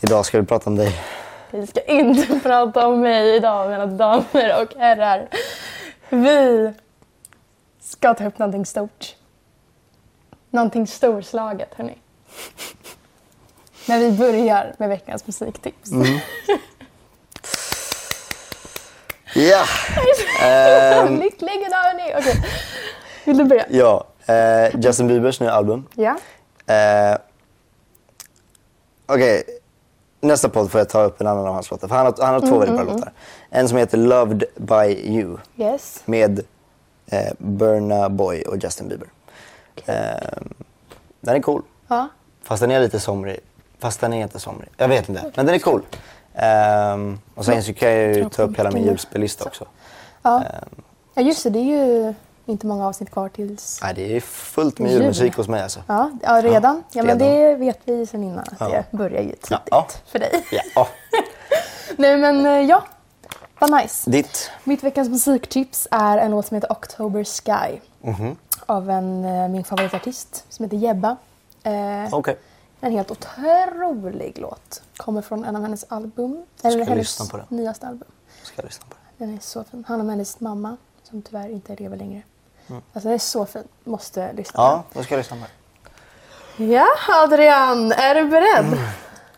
Idag ska vi prata om dig. Vi ska inte prata om mig idag mina damer och herrar. Vi ska ta upp någonting stort. Någonting storslaget hörni. Men vi börjar med veckans musiktips. Ja! Ehm, Lycklig idag hörni. Okej. Vill du börja? ja. Eh, Justin Biebers nya album. Ja. Eh, Okej, nästa podd får jag ta upp en annan av hans låtar. För han har, han har två väldigt bra låtar. En som heter Loved by you Yes. med eh, Burna Boy och Justin Bieber. Eh, den är cool. Ja. Fast den är lite somrig. Fast den är inte somrig. Jag vet inte. Men den är cool. Ehm, och sen så kan jag ju ta upp hela min julspellista också. Ja. Ehm, ja, just det. Det är ju inte många avsnitt kvar tills... nej, det är fullt med Jul. julmusik hos mig alltså. Ja, ja redan. Ja, men det vet vi sedan innan att det börjar ju tidigt Ja. för dig. Ja. Nej men eh, ja, vad nice. Ditt? Mitt veckans musiktips är en låt som heter October Sky. Mhm. Av en, eh, min favoritartist som heter Jebba. Eh, Okej. En helt otrolig låt. Kommer från en av hennes album. Eller Ska hennes lyssna på den. nyaste album. Ska lyssna på det? Den är så fin. Handlar om hennes mamma som tyvärr inte lever längre. Mm. Alltså den är så fin. Måste lyssna Ja, då ska jag lyssna på det. Ja Adrian, är du beredd?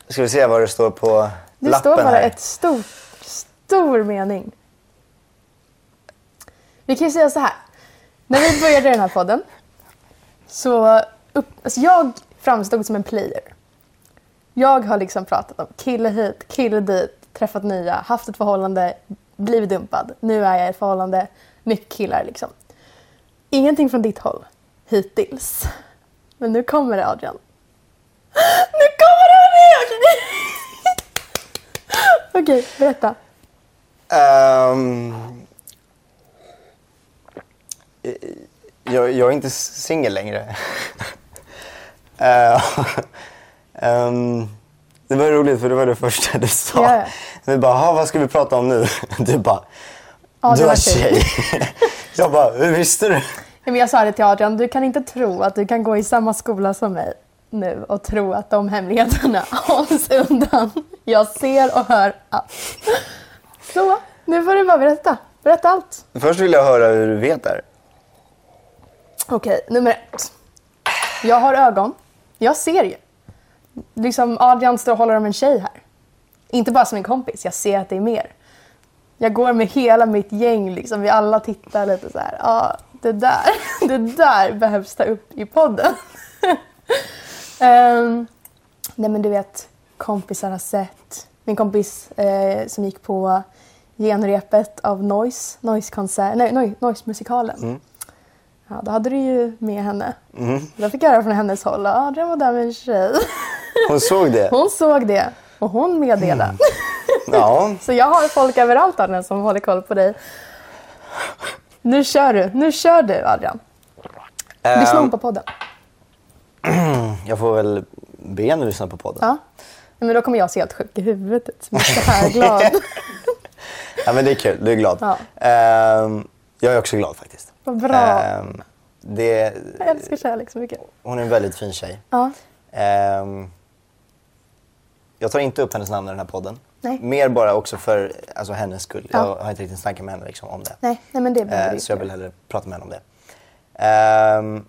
Ska vi se vad det står på Det lappen står bara här. ett stort, stor mening. Vi kan ju säga så här. När vi började den här podden så upp, alltså jag framstod som en player. Jag har liksom pratat om kille hit, kille dit, träffat nya, haft ett förhållande, blivit dumpad. Nu är jag i ett förhållande, mycket killar liksom. Ingenting från ditt håll hittills. Men nu kommer det Adrian. Nu kommer det! Okej, Okej, berätta. Ehm, eh, jag, jag är inte singel längre. Ehm, det var roligt för det var det första du sa. Ja. Vi bara, "Ha, vad ska vi prata om nu? Du bara, Ja, det du var tjej." jag bara, hur visste du? Men Jag sa det till Adrian, du kan inte tro att du kan gå i samma skola som mig nu och tro att de hemligheterna hålls undan. Jag ser och hör allt. Så, nu får du bara berätta. Berätta allt. Först vill jag höra hur du vet det här. Okej, nummer ett. Jag har ögon. Jag ser ju. Liksom Adrian står och håller om en tjej här. Inte bara som en kompis, jag ser att det är mer. Jag går med hela mitt gäng, liksom. vi alla tittar lite så här. Ja, det där, det där behövs ta upp i podden. Ehm, nej men du vet, kompisar har sett. Min kompis eh, som gick på genrepet av Noise, Noise-konsert, nej, Noise- Noise-musikalen. Ja, då hade du ju med henne. Då fick jag höra från hennes håll, Adrian var där med en tjej. Hon såg det? Hon såg det och hon meddelade. Ja. Så jag har folk överallt Adrian som håller koll på dig. Nu kör du, nu kör du Adrian. Lyssna Ehm, om på podden. Jag får väl be henne lyssna på podden. Ja. Men då kommer jag se helt sjuk i huvudet. Som är så här glad. Ja, men det är kul, du är glad. Ja. Ehm, jag är också glad faktiskt. Vad bra. Ehm, det, Jag älskar kärlek så mycket. hon är en väldigt fin tjej. Ja. Ehm, jag tar inte upp hennes namn i den här podden. Nej. Mer bara också för alltså, hennes skull. Ja. Jag har inte riktigt snackat med henne liksom, om det. Nej, nej men det Ehm, du så jag vill hellre prata med henne om det. Ehm,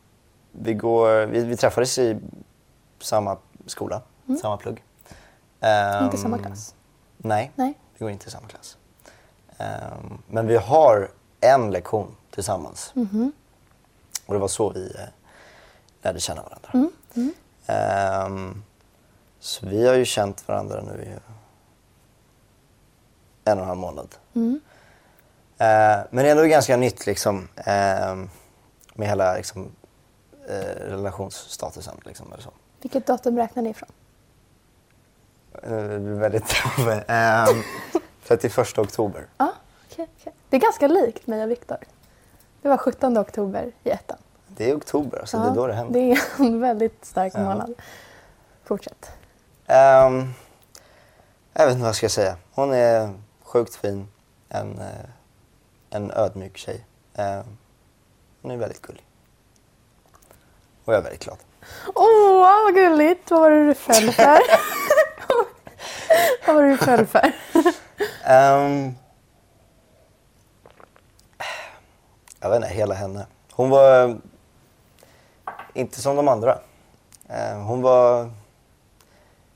vi, går, vi, vi träffades i samma skola, samma plugg. Ehm, Mm. Inte samma klass. Nej, Nej. vi går inte i samma klass. Ehm, men vi har en lektion tillsammans. Mhm. Och det var så vi eh, lärde känna varandra. Mm, Ehm, så vi har ju känt varandra nu i en och en halv månad. Mm. Ehm, men det är ändå ganska nytt liksom, ehm, med hela liksom, eh, relationsstatusen. Liksom, eller så. Vilket datum räknar ni ifrån? Eh, Det blir väldigt... Ehm, 31 oktober. Ja, okej. okej. Det är ganska likt mig och Viktor. Det var 17 oktober i ettan. Det är oktober, alltså det är då det händer. Det är en väldigt stark månad. Fortsätt. Ehm, jag vet inte vad jag ska säga. Hon är sjukt fin. En, eh, en ödmjuk tjej. Ehm, hon är väldigt gullig. Och jag är väldigt glad. Åh, vad gulligt! Vad var det du föll för? Vad var det du föll för? Ehm, jag vet inte, hela henne. Hon var inte som de andra. Hon var...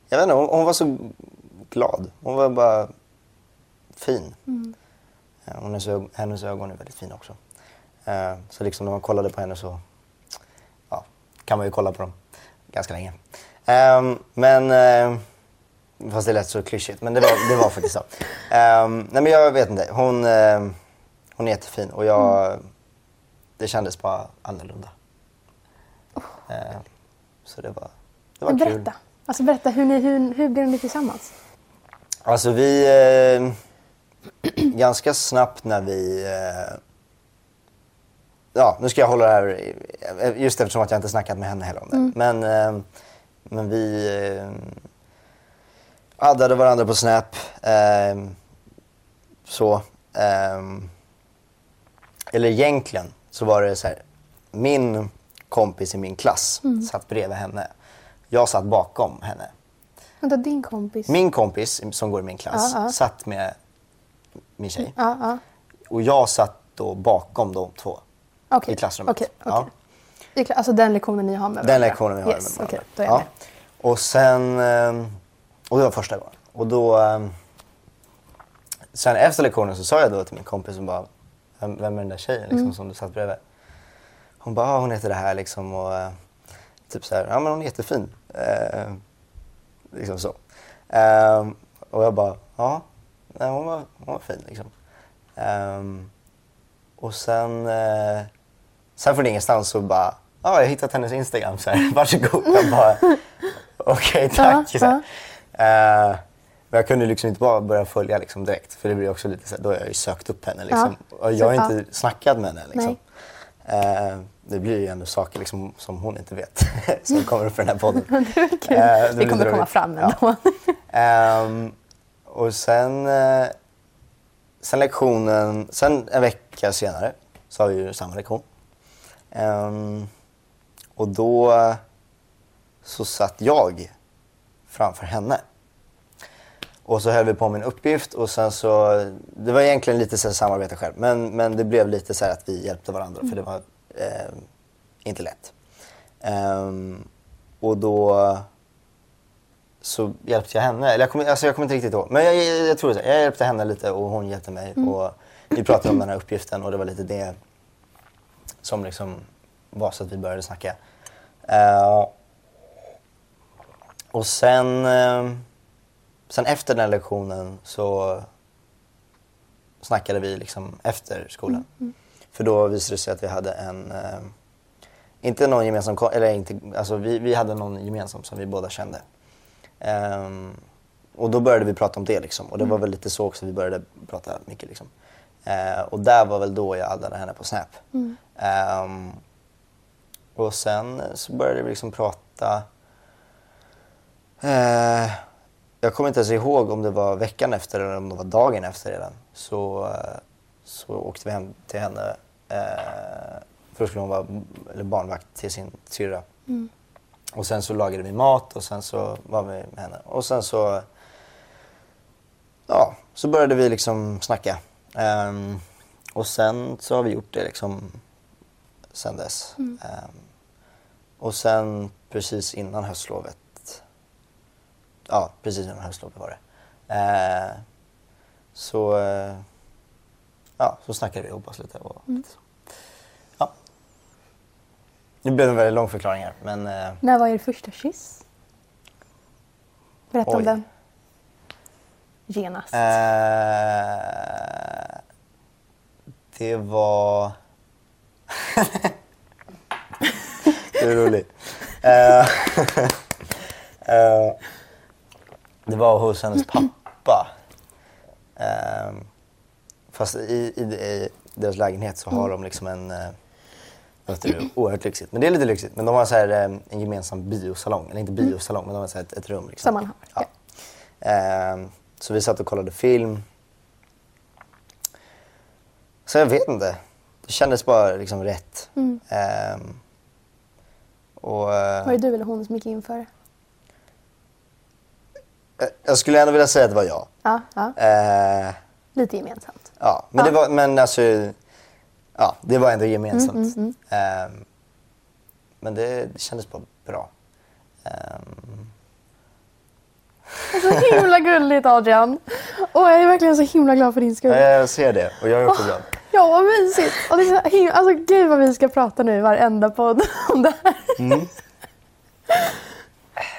Jag vet inte, hon, hon var så glad. Hon var bara fin. Hon är så, hennes ögon är väldigt fina också. Ehm, så liksom när man kollade på henne så ja, kan man ju kolla på dem ganska länge. Ehm, men... ehm, Fast det lät så klyschigt, men det var, det var faktiskt så. Ehm, nej men jag vet inte, hon, ehm, hon är jättefin och jag, det kändes bara annorlunda. Ehm, så det var, det var kul. berätta. Alltså berätta, hur, ni, hur, hur blev ni tillsammans? Alltså vi, eh, ganska snabbt när vi, eh, ja nu ska jag hålla det här, i- just eftersom att jag inte snackat med henne heller om det. Men, eh, men vi eh, addade varandra på Snap. Eh, så. Eh, eller egentligen så var det så här, min kompis i min klass satt bredvid henne. Jag satt bakom henne. Vänta, din kompis? Min kompis som går i min klass Ja, ja. satt med min tjej. Ja, ja. Och jag satt då bakom de två Okej. i klassrummet. Ja. okej. I kla- Alltså den lektionen ni har med varandra? Den lektionen vi har yes, med varandra. Okej, då är jag ja. med. Och sen, eh, och det var första gången. Och då, eh, sen efter lektionen så sa jag då till min kompis som bara, vem, är den där tjejen liksom, Mm. som du satt bredvid? Hon bara, ah, hon heter det här liksom och eh, typ så här, ja men hon är jättefin. Eh, liksom så. Eh, och jag bara, ja, nej, hon, var, hon var fin liksom. Ehm, och sen, eh, sen från ingenstans så bara, ja jag har hittat hennes Instagram så här, varsågod. Jag bara, okej tack. Ja, så här. Eh, men jag kunde liksom inte bara börja följa liksom direkt för det blir också lite så här, då har jag ju sökt upp henne liksom. Och jag har inte snackat med henne liksom. Det blir ju ändå saker liksom, som hon inte vet som kommer upp i den här podden. Det är kul. Eh, det blir kommer komma fram Ja. ändå. Ehm, och sen, eh, sen lektionen, sen en vecka senare så har vi ju samma lektion. Ehm, och då eh, så satt jag framför henne. Och så höll vi på med en uppgift och sen så, det var egentligen lite så här samarbete själv, men, men det blev lite så här att vi hjälpte varandra för det var eh, inte lätt. Ehm, och då så hjälpte jag henne. Eller jag kommer, alltså jag kommer inte riktigt ihåg. Men jag, jag, jag tror det. Jag hjälpte henne lite och hon hjälpte mig. Och vi pratade om den här uppgiften och det var lite det som liksom var så att vi började snacka. Eh, och sen, eh, sen efter den här lektionen så snackade vi liksom efter skolan. För då visade det sig att vi hade en, eh, inte någon gemensam, eller inte, alltså vi, vi hade någon gemensam som vi båda kände. Ehm, och då började vi prata om det liksom. Och det var väl lite så också vi började prata mycket liksom. Eh, och där var väl då jag addade henne på Snap. Ehm, och sen så började vi liksom prata. Eh, jag kommer inte ens ihåg om det var veckan efter eller om det var dagen efter redan. Så, eh, så åkte vi hem till henne. Eh, först skulle hon vara barnvakt till sin syrra. Och sen så lagade vi mat och sen så var vi med henne. Och sen så, ja, så började vi liksom snacka. Ehm, och sen så har vi gjort det liksom sen dess. Ehm, och sen precis innan höstlovet, ja precis innan höstlovet var det. Eh, så, eh, ja, så snackade vi ihop oss lite. Och, ja. Det blev en väldigt lång förklaring här men eh, När var er första kyss? Berätta om Oj. den. Genast. Eh, det var... det är roligt. Eh, eh, det var hos hennes pappa. Fast i, i, i deras lägenhet så har de liksom en... Eh, det? Oerhört lyxigt. Men det är lite lyxigt. Men de har så här, eh, en gemensam biosalong. Eller inte biosalong, men de har så ett, ett rum. Liksom. Som man har, Ja. Ehm, så vi satt och kollade film. Så jag vet inte. Det kändes bara liksom rätt. Ehm, och, eh, Var det du eller hon som gick in för? Eh, Jag skulle ändå vilja säga att det var jag. Ja, ja. Eh, Lite gemensamt. Ja, men Ja. det var, men alltså, ja, det var ändå Mm, gemensamt. Eh, men det, det kändes bara bra. Eh, Så himla gulligt Adrian. Och jag är verkligen så himla glad för din skull. ja, jag ser det och jag är också glad. Ja, vad mysigt. Och det är himla, alltså gud vad vi ska prata nu i varenda podd om det här. Mm.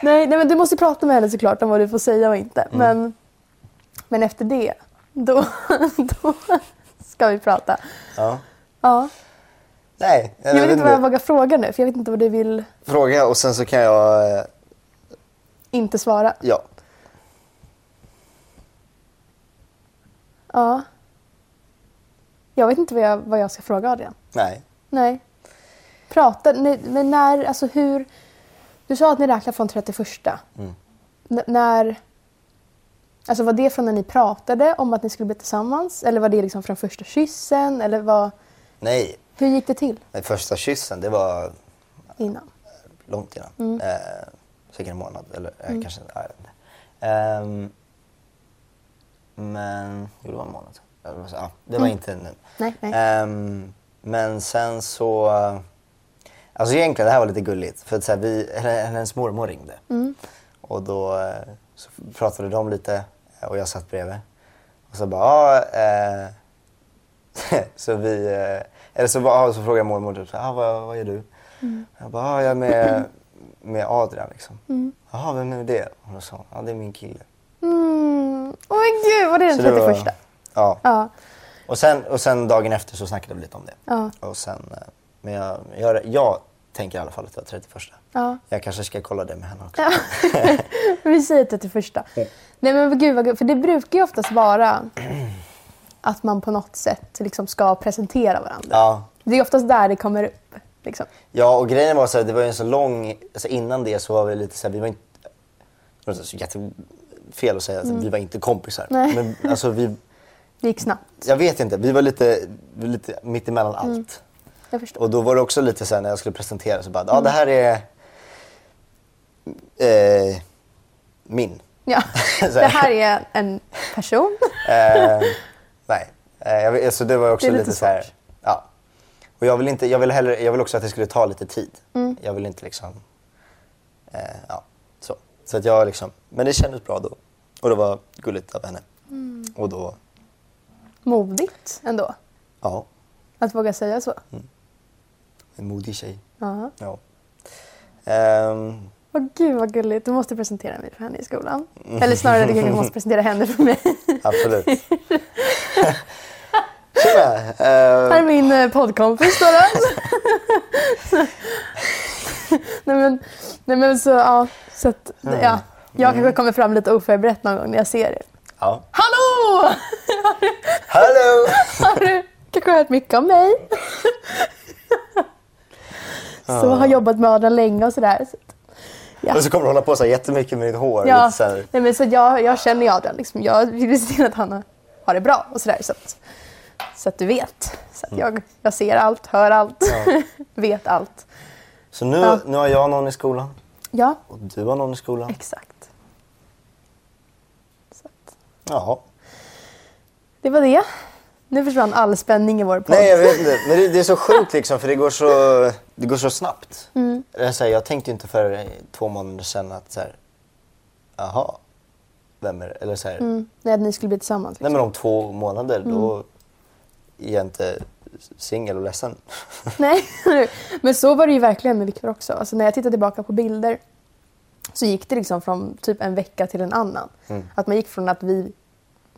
nej, nej, men du måste prata med henne såklart om vad du får säga och inte. Mm. Men, men efter det, då, då ska vi prata. Ja. Ja. Nej, Jag vet inte vad jag vågar fråga nu, för jag vet inte vad du vill Fråga och sen så kan jag, eh, inte svara. ja. Ja. Jag vet inte vad jag, vad jag ska fråga Adrian. Nej. Nej. Prata, nej, men när, alltså hur... Du sa att ni räknar från 31. Mm. N- när... Alltså var det från när ni pratade om att ni skulle bli tillsammans? Eller var det liksom från första kyssen? Eller vad, Nej, hur gick det till den första kyssen det var innan? långt innan. Mm. Eh, säkert en månad eller eh, kanske, jag vet inte. Ehm, men, jo det var en månad. Sa- Ja, det var Mm. inte nu. Nej, nej. Ehm, men sen så, alltså egentligen det här var lite gulligt för att så här, vi, hennes mormor ringde. Mm. Och då eh, så pratade de lite och jag satt bredvid. Och så bara, eh, så vi, eh, eller så, bara, så frågade mormor typ, ah, vad, vad gör du? Jag bara, ah, jag är med, med Adrian liksom. Mm. Jaha, vem är det? Och då sa hon, ja det är min kille. Mm. Åh men gud, var det den Så det var- 31? Ja. Ja. Och sen, och sen dagen efter så snackade vi lite om det. Ja. Och sen, eh, men jag, jag, jag tänker i alla fall att det var 31. Ja. Jag kanske ska kolla det med henne också. Ja. Vi säger 31. Nej men gud vad gud, för det brukar ju oftast vara att man på något sätt liksom ska presentera varandra. Ja. Det är oftast där det kommer upp. Liksom. Ja, och grejen var så här, det var ju en så lång... Alltså innan det så var vi lite så här, vi var inte... Det var så jättefel att säga att vi var inte kompisar. Nej. Men alltså vi... Det gick snabbt. Jag vet inte, vi var lite, lite mitt emellan allt. Jag förstår. Och då var det också lite så här när jag skulle presentera så bara, ja det här är... Eh, min. Ja. Det här är en person. Eh, nej, eh, alltså det var också Det lite, lite så här, ja. Och jag vill inte, jag vill hellre, jag vill också att det skulle ta lite tid. Mm. Jag vill inte liksom, eh, ja, så. Så att jag liksom, men det kändes bra då. Och det var gulligt av henne. Mm. Och då, Modigt ändå. ja, Att våga säga så. en modig tjej. Ja. Ja. Ehm, Åh gud vad gulligt. Du måste presentera mig för henne i skolan. Eller snarare du kanske måste presentera henne för mig. absolut. Tjena! Här är Uh, min eh, poddkompis då. nej, men, nej men så ja. Så att, ja. Jag kanske kommer fram lite oförberett någon gång när jag ser er. ja. Hallå! Hallå! Har du kanske hört mycket om mig? så har jobbat med Adrian länge och sådär. Så, att- ja. Och så kommer du hålla på så jättemycket med ditt hår. Ja, så här, nej, men så jag, jag känner ju Adrian. Liksom. Jag vill se till att han har, det bra och sådär. Så att, så att du vet. Så att jag, jag ser allt, hör allt, vet allt. Så nu, Ja. nu har jag någon i skolan Ja, och du har någon i skolan. exakt. Så att, Jaha. det var det. Nu försvann all spänning i vår podd. Nej jag vet inte, men det, det är så sjukt liksom för det går så, det går så snabbt. Mm. Så här, jag tänkte inte för två månader sedan att så här, jaha, vem är det? Eller så här, Mm, nej, att ni skulle bli tillsammans. nej Liksom. men om två månader då Mm. är jag inte singel och ledsen. Nej, men så var det ju verkligen med Viktor också. Alltså, när jag tittar tillbaka på bilder så gick det liksom från typ en vecka till en annan. Mm. Att man gick från att vi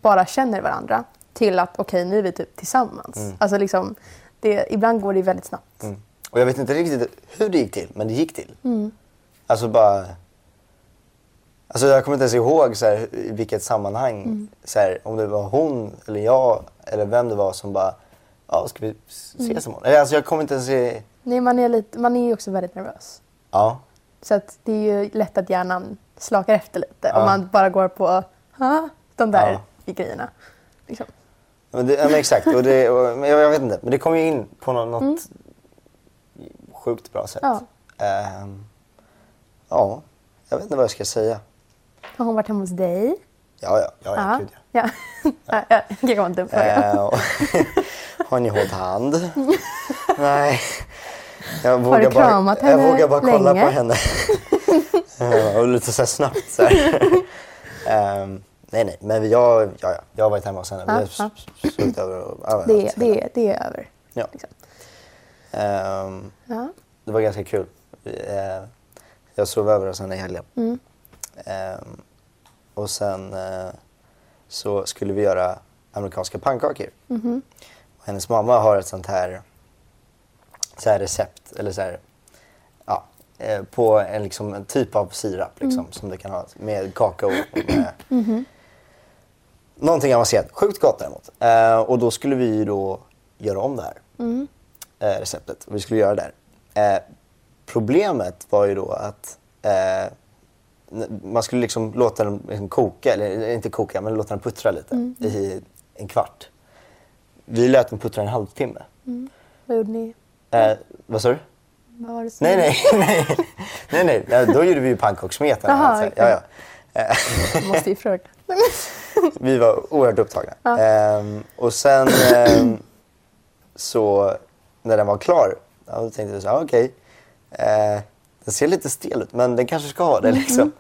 bara känner varandra till att okej, nu är vi typ tillsammans. Alltså liksom, det, ibland går det väldigt snabbt. Mm. Och jag vet inte riktigt hur det gick till, men det gick till. Mm. Alltså bara... Alltså jag kommer inte ens ihåg så här, i vilket sammanhang, Mm. så här, om det var hon eller jag eller vem det var som bara, ja ska vi ses Mm. imorgon? Eller, Alltså jag kommer inte ens se... Nej, man är, lite, man är ju också väldigt nervös. Ja. Så att det är ju lätt att hjärnan slakar efter lite Ja. om man bara går på "Ha?" de där Ja. grejerna. Liksom. Men det, ja, men exakt, och det, och, men jag, jag vet inte, men det kom ju in på något, något sjukt bra sätt. Mm. Ja. Ehm, ja, jag vet inte vad jag ska säga. Har hon varit hemma hos dig? Ja, ja, ja, ja, gud, ja. ja. ja. Det vara en dum fråga. Eh, och- har ni hållit hand? Nej. Jag vågar du kramat bara, jag henne vågar bara kolla länge? på henne. Och lite så snabbt så här. Nej, nej, men jag, ja, ja, jag har varit hemma. Vi har sugit över och överallt. Det, är- det, är- det är över. Ja. Liksom. Ehm, Ja. det var ganska kul. Vi, eh, jag sov över hos henne i helgen. Mm. Ehm, och sen eh, så skulle vi göra amerikanska pannkakor. Mhm. Och hennes mamma har ett sånt här, så här recept, eller så här, ja, eh, på en, liksom, en typ av sirap liksom, som du kan ha med kakao och med Mhm. Någonting avancerat. Sjukt gott däremot. Eh, och då skulle vi då göra om det här Mm. eh, receptet. Och vi skulle göra det där. Eh, problemet var ju då att eh, man skulle liksom låta den liksom koka, eller inte koka, men låta den puttra lite i en kvart. Vi lät den puttra en halvtimme. Vad gjorde ni? Eh, vad sa du? Vad var det som Nej, nej, nej, nej, nej. Då gjorde vi ju pannkakssmeten. Jaha, alltså. ja, ja. Eh, måste ju fråga. Vi var oerhört upptagna. Ja. Ehm, och sen ehm, så när den var klar, ja, då tänkte vi så här, okej. eh, den ser lite stel ut, men den kanske ska ha det liksom.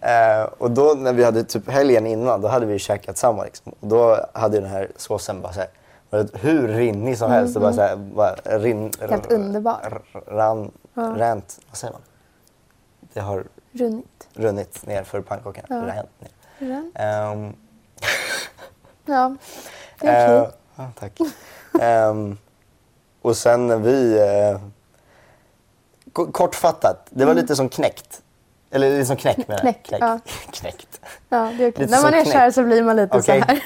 Eh, och då när vi hade typ helgen innan, då hade vi käkat samma liksom. Och då hade den här såsen bara så här, varit hur rinnig som helst. Och bara så här, bara rin, Helt underbar. Ran, ränt, vad säger man? Det har Runnit. runnit ner för pannkakorna. Ja. Ränt ner. Runt. Ehm, Ja, det är okej. Eh, ja, tack. Ehm, och sen när vi... Eh, ko- kortfattat, det var lite som knäckt. Eller lite som knäck menar jag. Mm. Knäck, Knäck. ja. Knäckt. Ja, det är. Lite När man är knäck. kär så blir man lite Okej. så här.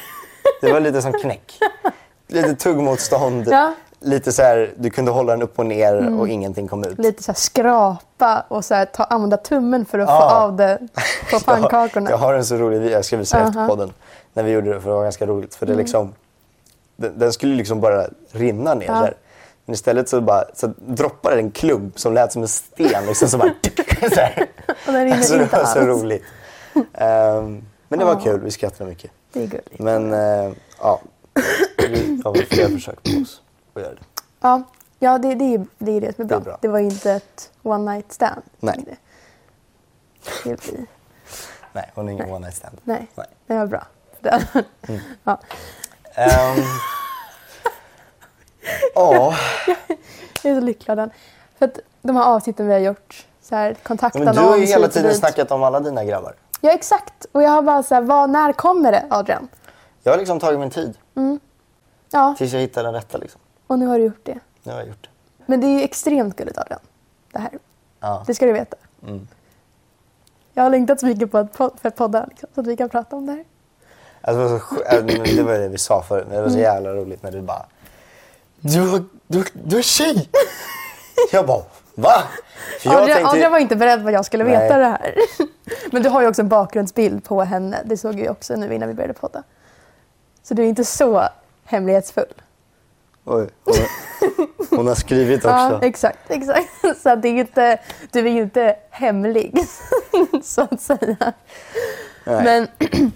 Det var lite som knäck. Lite tuggmotstånd. Ja. Mm. Lite så här, du kunde hålla den upp och ner och ingenting kom ut. Lite så här skrapa och så här, ta, använda tummen för att få Ah. av det på pankakorna. Jag, jag har en så rolig video, jag ska visa efter Aha. podden. När vi gjorde det, för det var ganska roligt. För det liksom, den, den skulle liksom bara rinna ner Mm. Ja. Men istället så, bara, så droppade det en klump som lät som en sten. Liksom, så bara, så här. Och den rinner Alltså, det inte var så alls. roligt. Ehm, men det var kul, vi skrattade mycket. Det är gulligt. Men eh, ja, vi har fler försök på oss att göra det. Ja, ja det, det, är, det är det som är bra. Det är bra. Det var ju inte ett one night stand. Nej. Det, det blir, Nej, hon är ingen one night stand. nej, Nej. det var bra. Det, ja. Ehm, Ja, Jag är så lycklig av den. För att de här avsnitten vi har gjort, så här, kontaktannons men du har ju hela och tiden dit. snackat om alla dina grabbar. Ja, exakt. Och jag har bara så här, vad, när kommer det, Adrian? Jag har liksom tagit min tid Ja, tills jag hittar den rätta. Liksom. Och nu har du gjort det. Nu har jag gjort det. Men det är ju extremt gulligt, Adrian. Det här. Ja. Det ska du veta. Mm. Jag har längtat så mycket på att pod- för att podda, liksom, så att vi kan prata om det här. Alltså, det, var så, äh, det var det vi sa förut, men det var Mm. så jävla roligt när du bara Du, har- du, du är tjej! jag bara va? För jag tänkte, var inte beredd på att jag skulle veta Nej. det här. Men du har ju också en bakgrundsbild på henne. Det såg jag också nu innan vi började podda. Så du är inte så hemlighetsfull. Oj, hon, hon har skrivit också. Ja, exakt. exakt. Så det är inte, du är ju inte hemlig, så att säga. Nej. Men,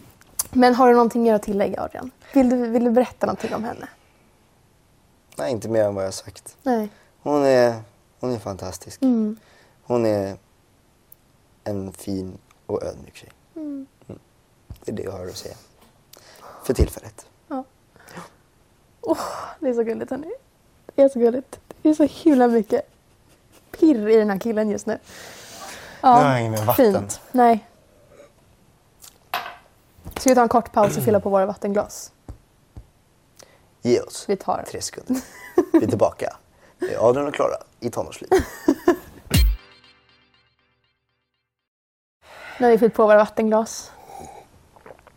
men har du någonting att tillägga, Adrian? Vill du, vill du berätta någonting om henne? Nej, inte mer än vad jag har sagt. Nej. Hon är, hon är fantastisk. Mm. Hon är en fin och ödmjuk tjej. Mm. Det är det jag har att säga. För tillfället. Det är så gulligt, hörni. Det är så gulligt. Det är så himla mycket pirr i den här killen just nu. Nu har jag inget mer vatten. Fint. Nej. Ska vi ta en kort paus och fylla på våra vattenglas? Ge oss Vi tar tre sekunder. Vi är tillbaka. Det är Adrian och Klara i tonårslivet. Nu har vi fyllt på våra vattenglas.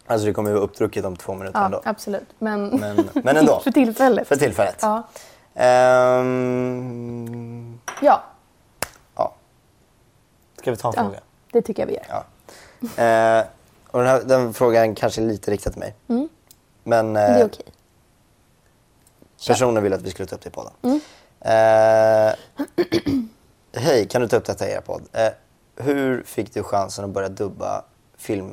Alltså det kommer ju vara uppdrucket om två minuter Ja, ändå. absolut. Men, Men, men ändå. för tillfället. För tillfället. Ja. Ehm, ja, ja. Ska vi ta en ja, fråga? det tycker jag vi gör. Ja. Eh, och den, här, den frågan kanske är lite riktad till mig. Men Men eh, Mm. det är okej. personen vill att vi skulle ta upp det i podden. Mm. Eh, Hej, kan du ta upp detta i er podd? Eh, hur fick du chansen att börja dubba film,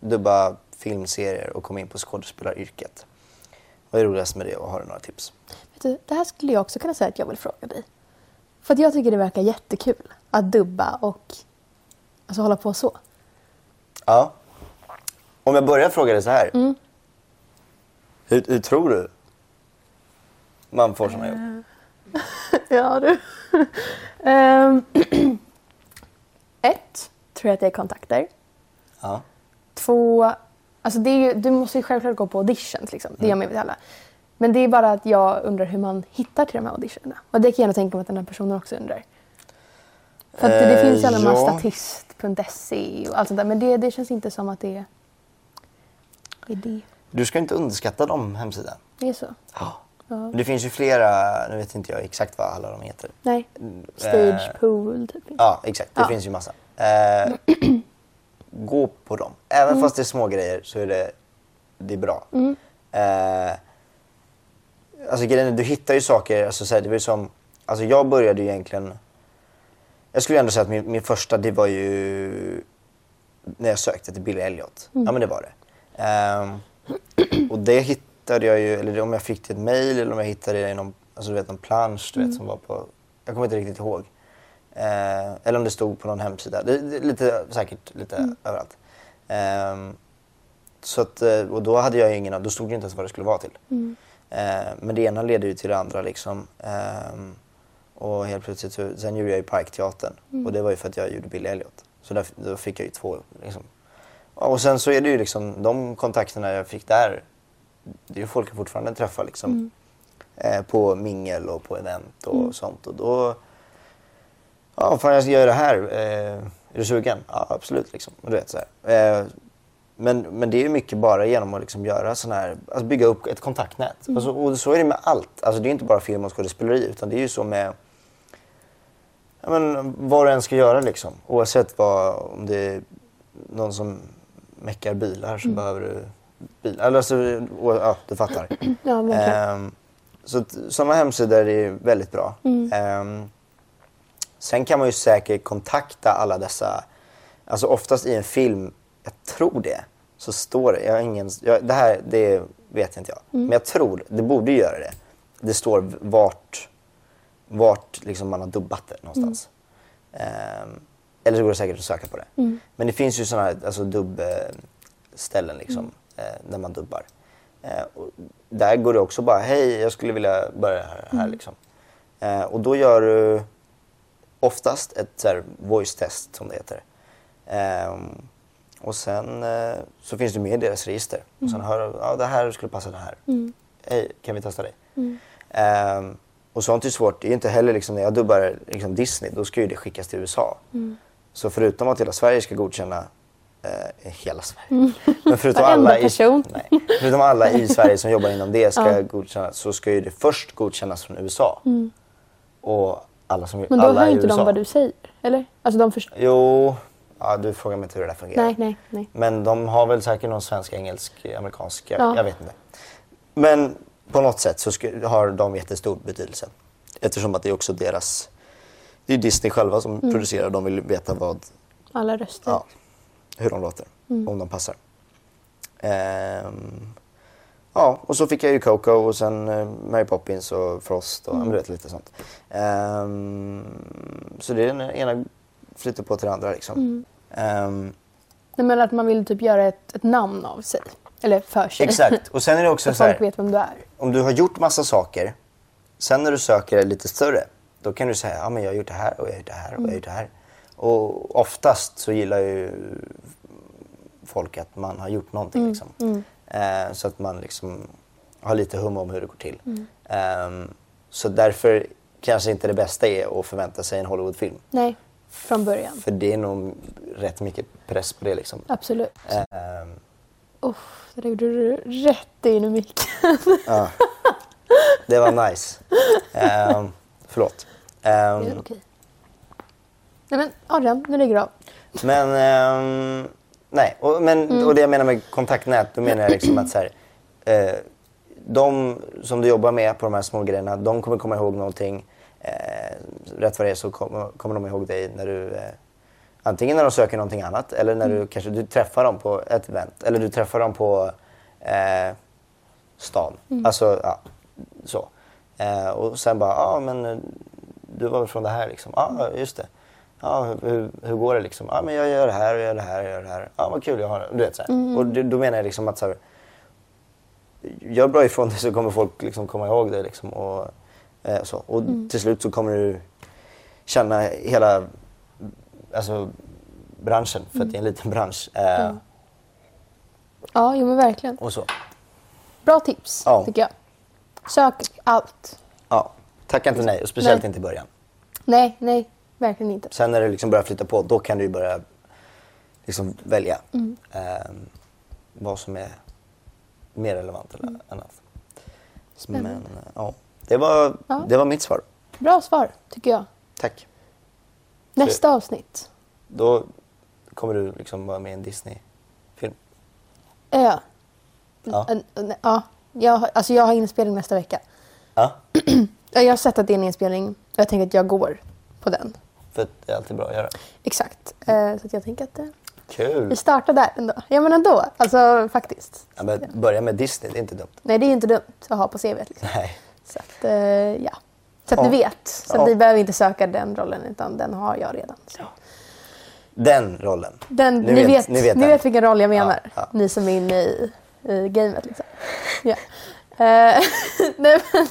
dubba filmserier och komma in på skådespelaryrket. Vad är roligast med det och har du några tips? Vet du, det här skulle jag också kunna säga att jag vill fråga dig. För att jag tycker det verkar jättekul att dubba och alltså, hålla på så. Ja. Om jag börjar fråga dig så här. Mm. Hur, hur tror du man får såna jobb? ja du. Ehm, ett, tror jag att det är kontakter. Ja. Två, alltså det är ju, du måste ju självklart gå på auditions liksom. Det gör man ju alla. Men det är bara att jag undrar hur man hittar till de här auditionerna. Och det kan jag nog tänka mig att den här personen också undrar. För att det Eh, finns ju alla de här ja. statist.se och allt sånt där. Men det, det känns inte som att det är det. Är det. Du ska inte underskatta de hemsidan. det är så. Ja. Ja. Det finns ju flera, nu vet inte jag exakt vad alla de heter. Nej. Eh, Stage pool typ. Ja, exakt. Det Ja. finns ju massa. Eh, gå på dem. Även Mm. fast det är små grejer så är det, det är bra. Eh, alltså grejen är, du hittar ju saker, alltså, så här, det var ju som, alltså jag började ju egentligen, jag skulle ändå säga att min, min första det var ju när jag sökte till Billy Elliot. Mm. Ja men det var det. Ehm, och det hittade jag ju, eller om jag fick till ett mail eller om jag hittade det i någon, alltså du vet någon plansch du Mm. vet som var på, jag kommer inte riktigt ihåg. Eh, eller om det stod på någon hemsida. Det, det, lite, säkert lite Mm. överallt. Ehm, så att, eh, och då hade jag ingen, då stod det inte ens vad det skulle vara till. Mm. Eh, men det ena leder ju till det andra liksom. Ehm, och helt plötsligt så, sen gjorde jag ju Parkteatern Mm. och det var ju för att jag gjorde Billy Elliot. Så där, då fick jag ju två liksom. Och sen så är det ju liksom de kontakterna jag fick där, det är ju folk jag fortfarande träffar liksom. Mm. Eh, på mingel och på event och sånt. Och då, ja fan jag ska göra det här. Eh, är du sugen? Ja absolut liksom. Du vet, så. Eh, men, men det är ju mycket bara genom att liksom göra sån här, alltså bygga upp ett kontaktnät. Alltså, och så är det med allt. Alltså det är inte bara film och skådespeleri utan det är ju så med ja, men, vad du än ska göra liksom. Oavsett vad, om det är någon som meckar bilar så behöver du bilar. Alltså, och, ja, du fattar. Ja. Ehm, så att, sådana hemsidor är väldigt bra. Ehm, sen kan man ju säkert kontakta alla dessa, alltså oftast i en film, jag tror det, så står det, jag har ingen, jag, det här det vet inte jag, men jag tror, det borde göra det. Det står vart, vart liksom man har dubbat det någonstans. Ehm, eller så går det säkert att söka på det. Men det finns ju sådana här alltså, dubbställen liksom, eh, där man dubbar. Eh, där går det också bara, hej jag skulle vilja börja här. här liksom. eh, och då gör du oftast ett så här, voice test som det heter. Ehm, och sen eh, så finns du med i deras register. Och sen hör du, ja det här skulle passa det här. Hej, kan vi testa dig? Ehm, och sånt är svårt. Det är inte heller liksom, när jag dubbar liksom Disney, då ska ju det skickas till USA. Så förutom att hela Sverige ska godkänna eh, hela Sverige. Men förutom alla, i, nej, förutom alla i Sverige som jobbar inom det ska Ja. godkännas så ska ju det först godkännas från USA. Och alla som Men då alla hör inte de vad du säger, eller? Alltså de förstår... Jo, ja, du frågar mig inte hur det där fungerar. Nej, nej, nej. Men de har väl säkert någon svensk, engelsk, amerikansk, jag, Ja. jag vet inte. Men på något sätt så har de jättestor betydelse. Eftersom att det är också deras, det är Disney själva som Mm. producerar, de vill veta vad, Alla röster. ja, hur de låter, Mm. om de passar. Ehm, ja, och så fick jag ju Coco och sen eh, Mary Poppins och Frost och Mm. du vet, lite sånt. Ehm, så det är den ena flyter på till det andra liksom. Mm. Ehm, Nej, men att man vill typ göra ett, ett namn av sig. Eller för sig. Exakt. Och sen är det också Så så här, folk vet vem du är. om du har gjort massa saker, sen när du söker lite större, då kan du säga ja men jag har gjort det här och jag har gjort det här och jag har gjort det här. Och oftast så gillar ju folk att man har gjort någonting. Liksom. Eh, så att man liksom har lite hum om hur det går till. Ehm, så därför kanske inte det bästa är att förvänta sig en Hollywoodfilm. Nej, från början. För det är nog rätt mycket press på det. Liksom. Absolut. Ehm, Uff, det gjorde du rätt in i micken. Ja. Det var nice. Um, förlåt. Ehm, Det är okej. Nej men Adrian, nu lägger du av. men ehm, nej, och, men, och det jag menar med kontaktnät, då menar jag liksom att så här, eh, de som du jobbar med på de här små grejerna, de kommer komma ihåg någonting. Eh, rätt vad det är så kommer, kommer de ihåg dig när du, eh, Antingen när de söker någonting annat eller när Mm. du kanske du träffar dem på ett event eller du träffar dem på eh, stan. Mm. Alltså, ja, så. Eh, och sen bara, ja men eh, du var väl från det här liksom? Ja, just det. Ja, hur- hur, går det liksom? Ja, men jag gör det här och gör det här och gör det här. Ja, vad kul jag har det. Du vet så här. Och då menar jag liksom att så här, gör bra ifrån dig så kommer folk liksom komma ihåg det liksom och eh, så. Och till slut så kommer du känna hela alltså, branschen, för att det är en liten bransch. Eh, Ja, jo men verkligen. Och så. Bra tips, Ja. tycker jag. Sök allt. Ja, tacka inte nej, och speciellt Nej. inte i början. Nej, nej, verkligen inte. Sen när det liksom börjar flytta på, då kan du börja liksom välja Mm. eh, vad som är mer relevant eller annat. Spännande. Men eh, ja, det var, Ja. det var mitt svar. Bra svar, tycker jag. Tack. Nästa avsnitt. Då kommer du liksom vara med i en Disney-film. Ja. Ja. Ja. Jag, alltså jag har inspelning nästa vecka. Ja, Ja, Jag har sett att det är en inspelning och jag tänker att jag går på den. För att det är alltid bra att göra. Exakt. Eh, så jag tänker att eh, Kul! vi startar där ändå. Ja men ändå, alltså faktiskt. Ja, men börja med Disney, det är inte dumt. Nej det är inte dumt att ha på CVt. Liksom. Nej. Så att, eh, ja. Så att Ja. ni vet. Så Ja. att ni behöver inte söka den rollen utan den har jag redan. Så. Den rollen. Den, Ni ni, vet- vet, ni vet ni vet vilken roll jag menar. Ja. Ni som är inne i, i gamet. Liksom. Ja. Eh, nej, men,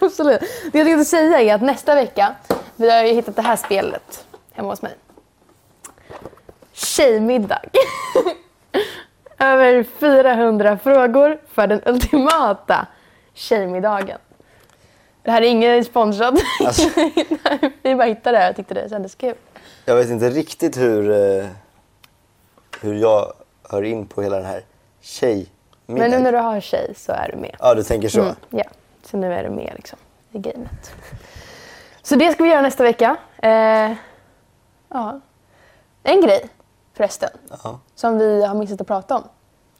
absolut. Det jag tänkte säga är att nästa vecka, vi har ju hittat det här spelet hemma hos mig. Tjejmiddag. Över 400 frågor för den ultimata tjejmiddagen. Det här är ingen sponsrad. Alltså. vi bara hittade det här och tyckte det kändes kul. Jag vet inte riktigt hur, eh, hur jag hör in på hela den här tjejmiddagen. Men nu när du har tjej så är du med. Ja, du tänker så. Mm, ja, så nu är du med liksom, i gamet. Så det ska vi göra nästa vecka. Eh, ja. En grej förresten, Ja, som vi har missat att prata om.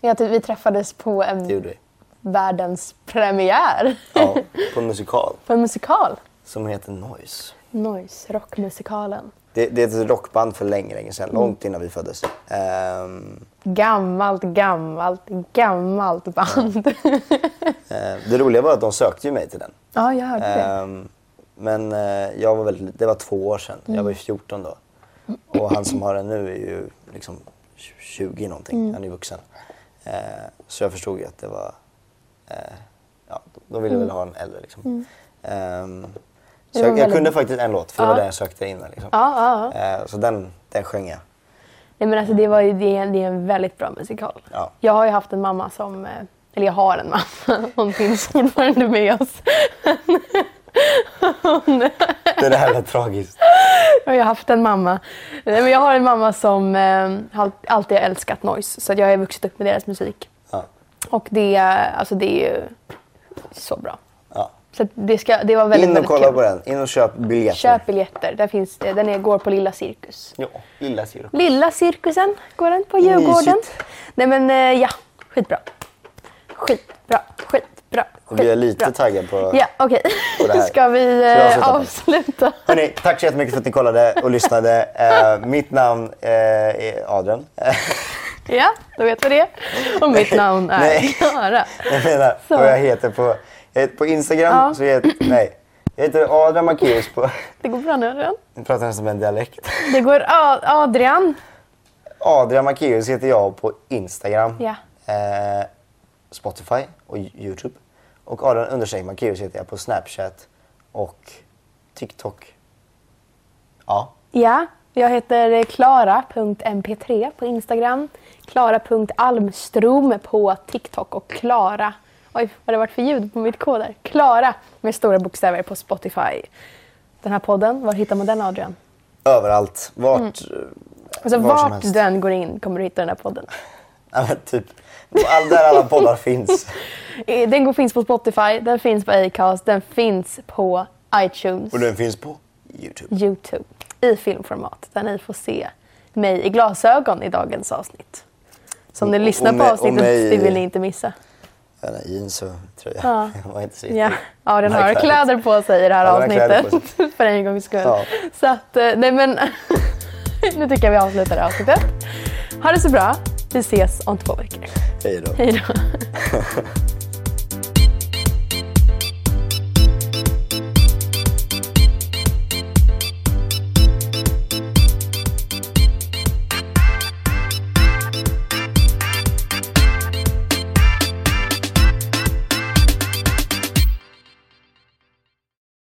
Är att vi träffades på en världens premiär. Ja, på en musikal på en musikal. som heter Noise. Noise, rockmusikalen. Det, det är ett rockband för länge, länge sedan. Mm. Långt innan vi föddes. Ehm, Gammalt, gammalt, gammalt band. eh, det roliga var att de sökte ju mig till den. ja, jag hörde det. Men eh, jag var väl, det var två år sedan. Jag var ju 14 då. Och han som har den nu är ju liksom 20 någonting. Mm. Han är vuxen. Eh, så jag förstod ju att det var... Eh, ja, de ville väl ha en äldre liksom. Mm. Det så jag, jag väldigt- kunde faktiskt en låt för det Ja. var den jag sökte innan. Liksom. Ja, ja. Eh, så den, den sjöng jag. Nej men alltså det, var ju, det, är, det är en väldigt bra musikal. Ja. Jag har ju haft en mamma som, eh, eller jag har en mamma, hon finns fortfarande med oss. Det där var tragiskt. jag har haft en mamma. Nej, men jag har en mamma som eh, alltid har älskat noise så jag har vuxit upp med deras musik. Ja. Och det, alltså det är ju så bra. Ja. Så det, ska, det var väldigt, In och väldigt kolla kul. på den. In och köp biljetter. Köp biljetter, där finns det, den är, går på Lilla Cirkus. Ja, lilla Siro. Lilla cirkusen går den på Djurgården. Mysigt. Nej men eh, ja, skitbra. Skitbra, skitbra, Och vi är lite skitbra. taggade på... Ja, okej. på det här. Ska vi eh, avsluta? Hörrni, tack så jättemycket för att ni kollade och lyssnade. Eh, mitt namn eh, är Adrian. Ja, då vet vi det. Och mitt namn är. Klara. jag menar Så. vad jag heter på, jag heter på Instagram. Ja. Så jag heter, nej, jag heter Adrian Macéus på... Det går bra nu Adrian. Jag pratar nästan med en dialekt. Det går A- Adrian. Adrian Macéus heter jag på Instagram, Ja. eh, Spotify och Youtube. Och Adrian understreck Macéus heter jag på Snapchat och TikTok. Ja, Ja, jag heter klara.mp3 på Instagram. Klara.almstrom på TikTok och Klara. Oj, vad det varit för ljud på mitt kod där? Klara med stora bokstäver på Spotify. Den här podden, var hittar man den Adrian? överallt. Vart... Alltså var som vart helst. den går in kommer du hitta den här podden. Ja, men typ, all, där alla poddar finns. Den går, finns på Spotify, den finns på Acast, den finns på iTunes, Och den finns på Youtube. Youtube i filmformat där ni får se mig i glasögon i dagens avsnitt. Så om ni lyssnar på avsnittet, mig- det vill ni inte missa. Ja, nej, jeans och tröja. Ja. Jag var inte Ja, ja den har kläder på sig i det här Ja, avsnittet. För en gångs skull. Ja. Så att, eh, nej men... nu tycker jag vi avslutar det här avsnittet. Ha det så bra. Vi ses om två veckor. Hej då. Hej då.